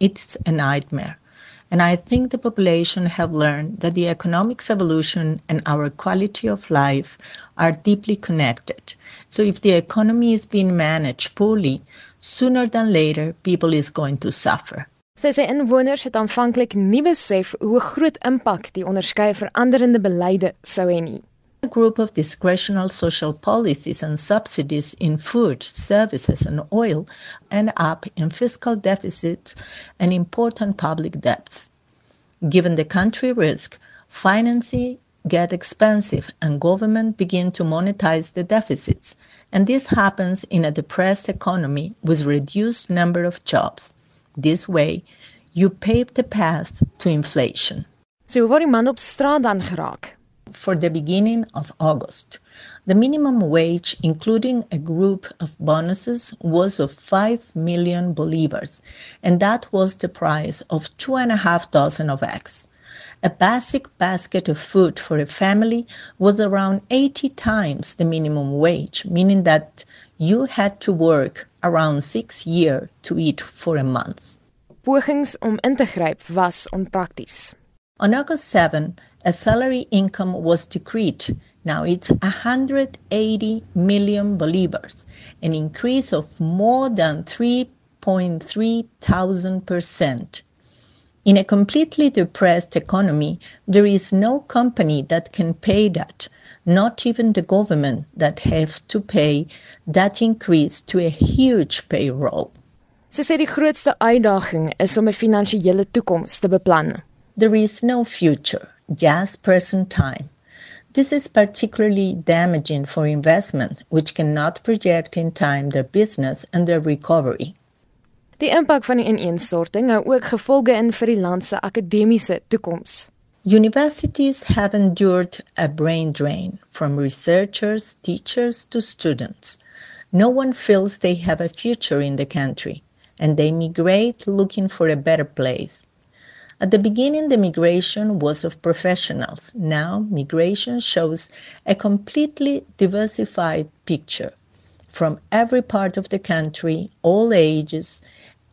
It's a nightmare. And I think the population have learned that the economics evolution and our quality of life are deeply connected. So if the economy is being managed poorly, sooner than later people is going to suffer. Sy sê inwoners het aanvanklik nie besef hoe groot impak die onderskeie veranderende beleide sou hê nie. A group of discretional social policies and subsidies in food, services, and oil end up in fiscal deficit and important public debts. Given the country risk, financing get expensive and government begin to monetize the deficits. And this happens in a depressed economy with reduced number of jobs. This way, you pave the path to inflation. So word die man op straat dan geraak? For the beginning of August. The minimum wage, including a group of bonuses, was of 5 million bolivars, and that was the price of two and a half dozen of eggs. A basic basket of food for a family was around 80 times the minimum wage, meaning that you had to work around six years to eat for a month. Pogings om in te gryp was onprakties. On August 7, a salary income was decreed. Now it's 180 million bolivars, an increase of more than 3.3 thousand percent. In a completely depressed economy, there is no company that can pay that, not even the government that has to pay that increase to a huge payroll. Sy sê die grootste uitdaging is om 'n finansiële toekoms te beplan. There is no future just present time. This is particularly damaging for investment, which cannot project in time their business and their recovery. Die impak van die ineenstorting hou ook gevolge in vir die land se akademiese toekoms. Universities have endured a brain drain from researchers, teachers to students. No one feels they have a future in the country, and they migrate looking for a better place. At the beginning, the migration was of professionals. Now, migration shows a completely diversified picture from every part of the country, all ages,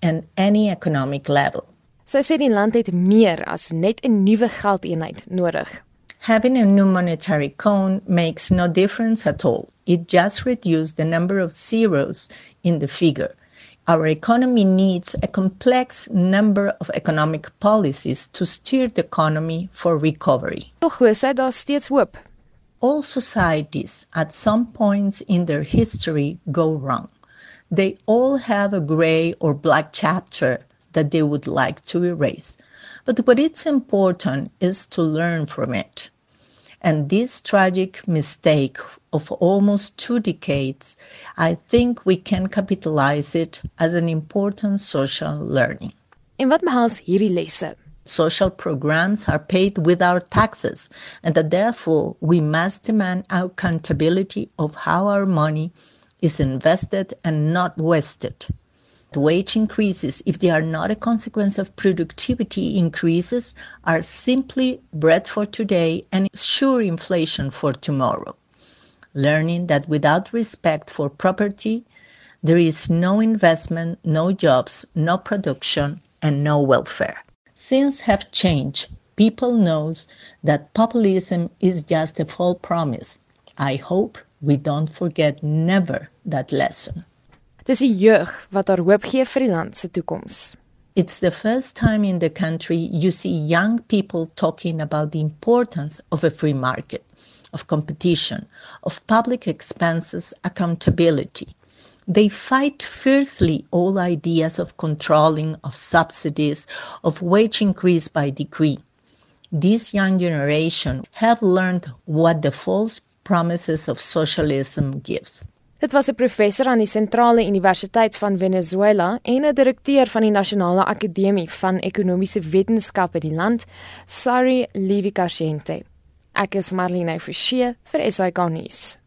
and any economic level. Sy sê die land het meer as net 'n nuwe geldeenheid nodig. Having a new monetary cone makes no difference at all. It just reduces the number of zeros in the figure our economy needs a complex number of economic policies to steer the economy for recovery. Tog hoor sy daar steeds hoop. All societies at some points in their history go wrong. They all have a gray or black chapter that they would like to erase. But what is important is to learn from it. And this tragic mistake of almost two decades, I think we can capitalize it as an important social learning. En wat behels hierdie lesse? Social programs are paid with our taxes, and that therefore we must demand accountability of how our money is invested and not wasted wage increases, if they are not a consequence of productivity increases, are simply bread for today and sure inflation for tomorrow. Learning that without respect for property, there is no investment, no jobs, no production, and no welfare. Things have changed. People knows that populism is just a false promise. I hope we don't forget never that lesson. Dis die jeug wat haar hoop gee vir die land se toekoms. It's the first time in the country you see young people talking about the importance of a free market, of competition, of public expenses accountability. They fight fiercely all ideas of controlling, of subsidies, of wage increase by decree. This young generation have learned what the false promises of socialism gives. Dit was 'n professor aan die Sentrale Universiteit van Venezuela en 'n direkteur van die Nasionale Akademie van Ekonomiese Wetenskappe die land, Sari Levi-Carcente. Ek is Marlene Forsie vir SAK nuus.